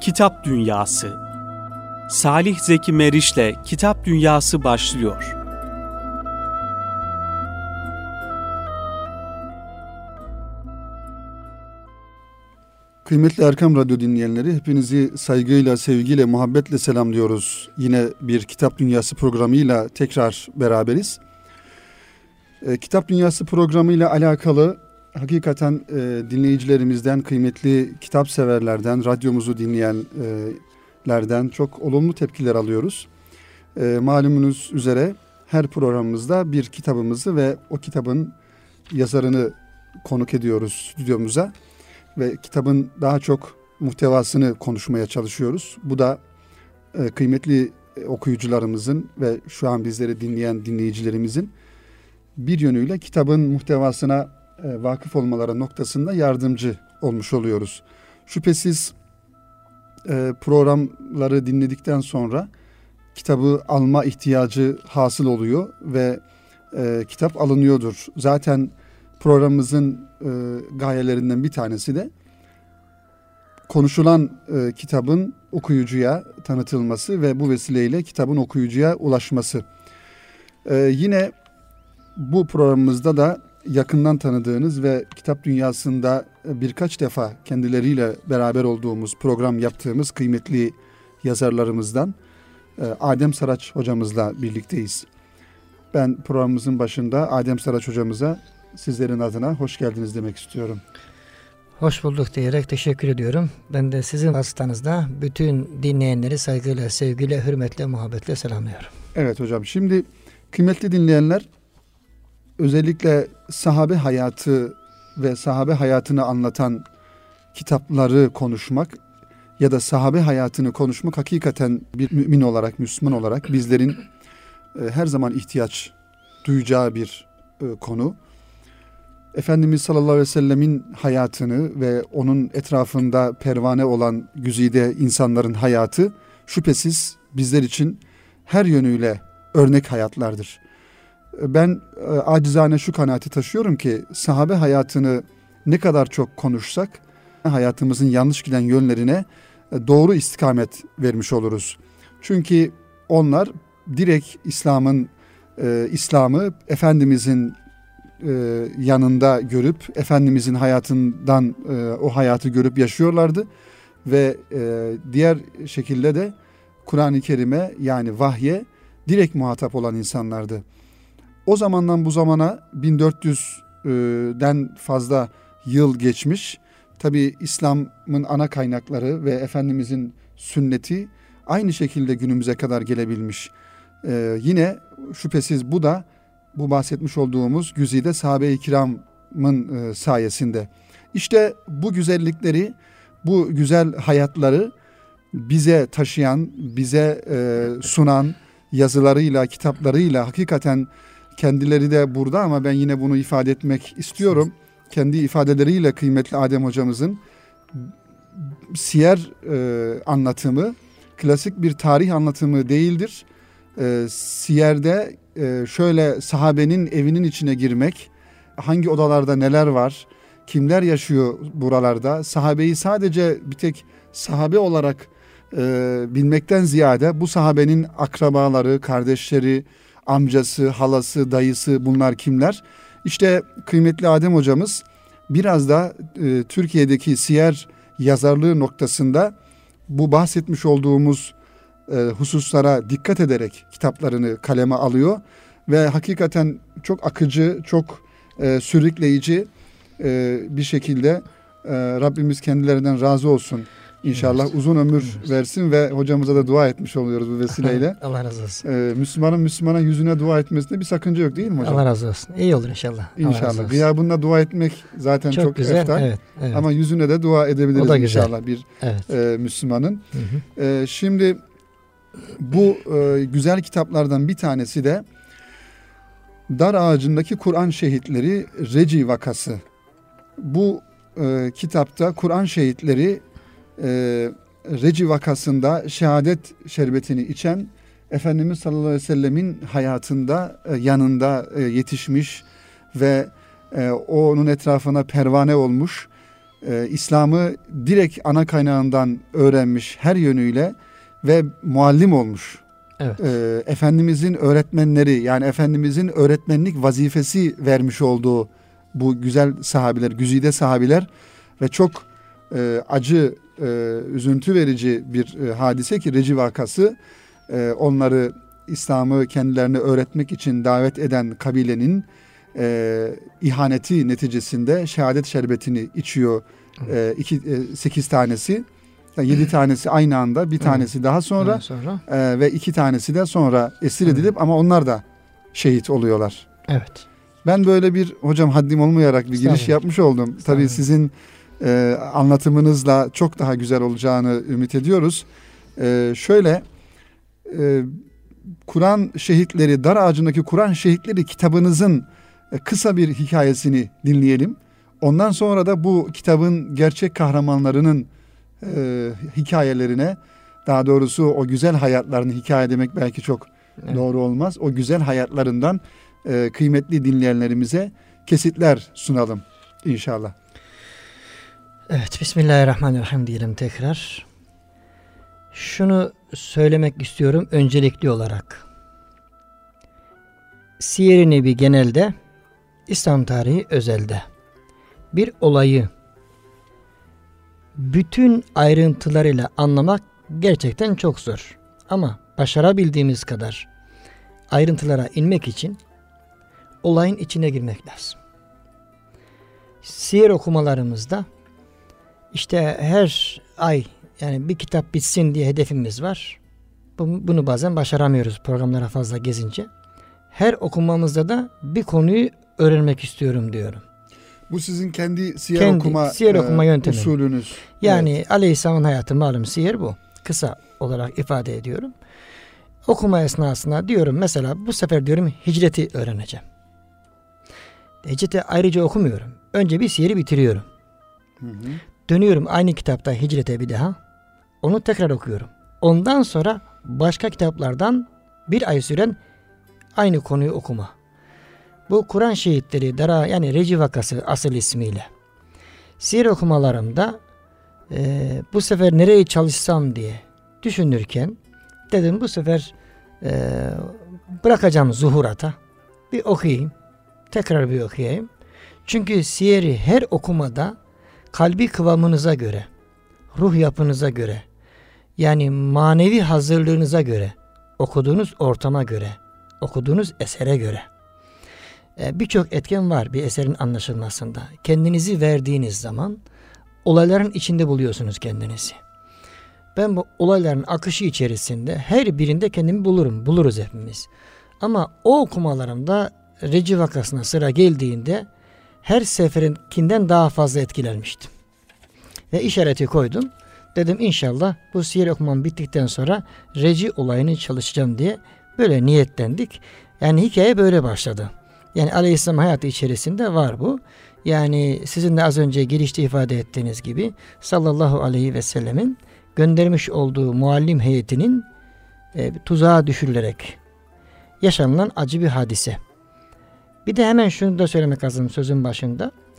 Kitap Dünyası Salih Zeki Meriç'le Kitap Dünyası başlıyor. Kıymetli Erkam Radyo dinleyenleri hepinizi saygıyla, sevgiyle, muhabbetle selamlıyoruz. Yine bir Kitap Dünyası programıyla tekrar beraberiz. E, Kitap Dünyası programıyla alakalı hakikaten e, dinleyicilerimizden, kıymetli kitap severlerden, radyomuzu dinleyenlerden çok olumlu tepkiler alıyoruz. E, malumunuz üzere her programımızda bir kitabımızı ve o kitabın yazarını konuk ediyoruz stüdyomuza ve kitabın daha çok muhtevasını konuşmaya çalışıyoruz. Bu da e, kıymetli okuyucularımızın ve şu an bizleri dinleyen dinleyicilerimizin bir yönüyle kitabın muhtevasına vakıf olmaları noktasında yardımcı olmuş oluyoruz. Şüphesiz e, programları dinledikten sonra kitabı alma ihtiyacı hasıl oluyor ve e, kitap alınıyordur. Zaten programımızın e, gayelerinden bir tanesi de konuşulan e, kitabın okuyucuya tanıtılması ve bu vesileyle kitabın okuyucuya ulaşması. E, yine bu programımızda da yakından tanıdığınız ve kitap dünyasında birkaç defa kendileriyle beraber olduğumuz program yaptığımız kıymetli yazarlarımızdan e, Adem Saraç hocamızla birlikteyiz. Ben programımızın başında Adem Saraç hocamıza sizlerin adına hoş geldiniz demek istiyorum. Hoş bulduk diyerek teşekkür ediyorum. Ben de sizin vasıtanızda bütün dinleyenleri saygıyla, sevgiyle, hürmetle, muhabbetle selamlıyorum. Evet hocam şimdi kıymetli dinleyenler özellikle sahabe hayatı ve sahabe hayatını anlatan kitapları konuşmak ya da sahabe hayatını konuşmak hakikaten bir mümin olarak, Müslüman olarak bizlerin e, her zaman ihtiyaç duyacağı bir e, konu. Efendimiz sallallahu aleyhi ve sellemin hayatını ve onun etrafında pervane olan güzide insanların hayatı şüphesiz bizler için her yönüyle örnek hayatlardır. Ben e, acizane şu kanaati taşıyorum ki sahabe hayatını ne kadar çok konuşsak hayatımızın yanlış giden yönlerine e, doğru istikamet vermiş oluruz. Çünkü onlar direkt İslam'ın e, İslam'ı Efendimizin e, yanında görüp Efendimizin hayatından e, o hayatı görüp yaşıyorlardı ve e, diğer şekilde de Kur'an-ı Kerim'e yani vahye direkt muhatap olan insanlardı. O zamandan bu zamana 1400'den fazla yıl geçmiş. Tabi İslam'ın ana kaynakları ve Efendimizin sünneti aynı şekilde günümüze kadar gelebilmiş. Ee, yine şüphesiz bu da bu bahsetmiş olduğumuz güzide sahabe-i kiramın e, sayesinde. İşte bu güzellikleri, bu güzel hayatları bize taşıyan, bize e, sunan yazılarıyla, kitaplarıyla hakikaten kendileri de burada ama ben yine bunu ifade etmek istiyorum. Kendi ifadeleriyle kıymetli Adem hocamızın siyer e, anlatımı klasik bir tarih anlatımı değildir. E, siyerde e, şöyle sahabenin evinin içine girmek, hangi odalarda neler var, kimler yaşıyor buralarda, sahabeyi sadece bir tek sahabe olarak e, bilmekten ziyade bu sahabenin akrabaları, kardeşleri, amcası, halası, dayısı bunlar kimler? İşte kıymetli Adem hocamız biraz da e, Türkiye'deki siyer yazarlığı noktasında bu bahsetmiş olduğumuz e, hususlara dikkat ederek kitaplarını kaleme alıyor ve hakikaten çok akıcı, çok e, sürükleyici e, bir şekilde e, Rabbimiz kendilerinden razı olsun. İnşallah evet. uzun ömür evet. versin ve hocamıza da dua etmiş oluyoruz bu vesileyle. Allah razı olsun. Ee, Müslümanın Müslümana yüzüne dua etmesinde bir sakınca yok değil mi hocam? Allah razı olsun. İyi olur inşallah. İnşallah. Gıyabında dua etmek zaten çok, çok güzel. Evet, evet. Ama yüzüne de dua edebiliriz inşallah bir evet. e, Müslümanın. Hı hı. E, şimdi bu e, güzel kitaplardan bir tanesi de Dar Ağacı'ndaki Kur'an Şehitleri Reci vakası. Bu e, kitapta Kur'an şehitleri e, Reci vakasında şehadet şerbetini içen Efendimiz sallallahu aleyhi ve sellemin hayatında e, yanında e, yetişmiş ve e, onun etrafına pervane olmuş e, İslam'ı direkt ana kaynağından öğrenmiş her yönüyle ve muallim olmuş. Evet. E, Efendimizin öğretmenleri yani Efendimizin öğretmenlik vazifesi vermiş olduğu bu güzel sahabiler, güzide sahabiler ve çok e, acı, e, üzüntü verici bir e, hadise ki Reci vakası e, onları İslam'ı kendilerine öğretmek için davet eden kabilenin e, ihaneti neticesinde şehadet şerbetini içiyor e, iki, e, sekiz tanesi. Yani yedi tanesi aynı anda bir tanesi daha sonra Ondan sonra. e, ve iki tanesi de sonra esir edilip ama onlar da şehit oluyorlar. Evet. Ben böyle bir hocam haddim olmayarak bir giriş yapmış oldum. Tabii sizin e, anlatımınızla çok daha güzel olacağını ümit ediyoruz. E, şöyle e, Kur'an şehitleri, dar ağacındaki Kur'an şehitleri kitabınızın e, kısa bir hikayesini dinleyelim. Ondan sonra da bu kitabın gerçek kahramanlarının e, hikayelerine, daha doğrusu o güzel hayatlarını hikaye demek belki çok Evet. doğru olmaz. O güzel hayatlarından e, kıymetli dinleyenlerimize kesitler sunalım inşallah. Evet, Bismillahirrahmanirrahim diyelim tekrar. Şunu söylemek istiyorum öncelikli olarak. Siyer-i Nebi genelde, İslam tarihi özelde. Bir olayı bütün ayrıntılarıyla anlamak gerçekten çok zor. Ama başarabildiğimiz kadar ayrıntılara inmek için olayın içine girmek lazım. Siyer okumalarımızda işte her ay yani bir kitap bitsin diye hedefimiz var. Bu- Bunu bazen başaramıyoruz programlara fazla gezince. Her okumamızda da bir konuyu öğrenmek istiyorum diyorum. Bu sizin kendi siyer Kendi okuma, siyer okuma yöntemi. usulünüz. Yani Aleyhisselam'ın hayatı malum siyer bu. Kısa olarak ifade ediyorum. Okuma esnasında diyorum mesela bu sefer diyorum hicreti öğreneceğim. Hicreti ayrıca okumuyorum. Önce bir siyeri bitiriyorum. Hı hı. Dönüyorum aynı kitapta hicrete bir daha. Onu tekrar okuyorum. Ondan sonra başka kitaplardan bir ay süren aynı konuyu okuma. Bu Kur'an şehitleri Dara yani Reci vakası asıl ismiyle. Siyer okumalarımda eee, bu sefer nereye çalışsam diye düşünürken dedim bu sefer eee, bırakacağım zuhurata bir okuyayım. Tekrar bir okuyayım. Çünkü siyeri her okumada kalbi kıvamınıza göre, ruh yapınıza göre, yani manevi hazırlığınıza göre, okuduğunuz ortama göre, okuduğunuz esere göre. e, Birçok etken var bir eserin anlaşılmasında. Kendinizi verdiğiniz zaman olayların içinde buluyorsunuz kendinizi. Ben bu olayların akışı içerisinde her birinde kendimi bulurum, buluruz hepimiz. Ama o okumalarımda Reci vakasına sıra geldiğinde her seferinkinden daha fazla etkilenmiştim. Ve işareti koydum. Dedim inşallah bu siyer okumam bittikten sonra Reci olayını çalışacağım diye böyle niyetlendik. Yani hikaye böyle başladı. Yani Aleyhisselam hayatı içerisinde var bu. Yani sizin de az önce girişte ifade ettiğiniz gibi sallallahu aleyhi ve sellemin göndermiş olduğu muallim heyetinin e, tuzağa düşürülerek yaşanılan acı bir hadise. Bir de hemen şunu da söylemek lazım sözün başında.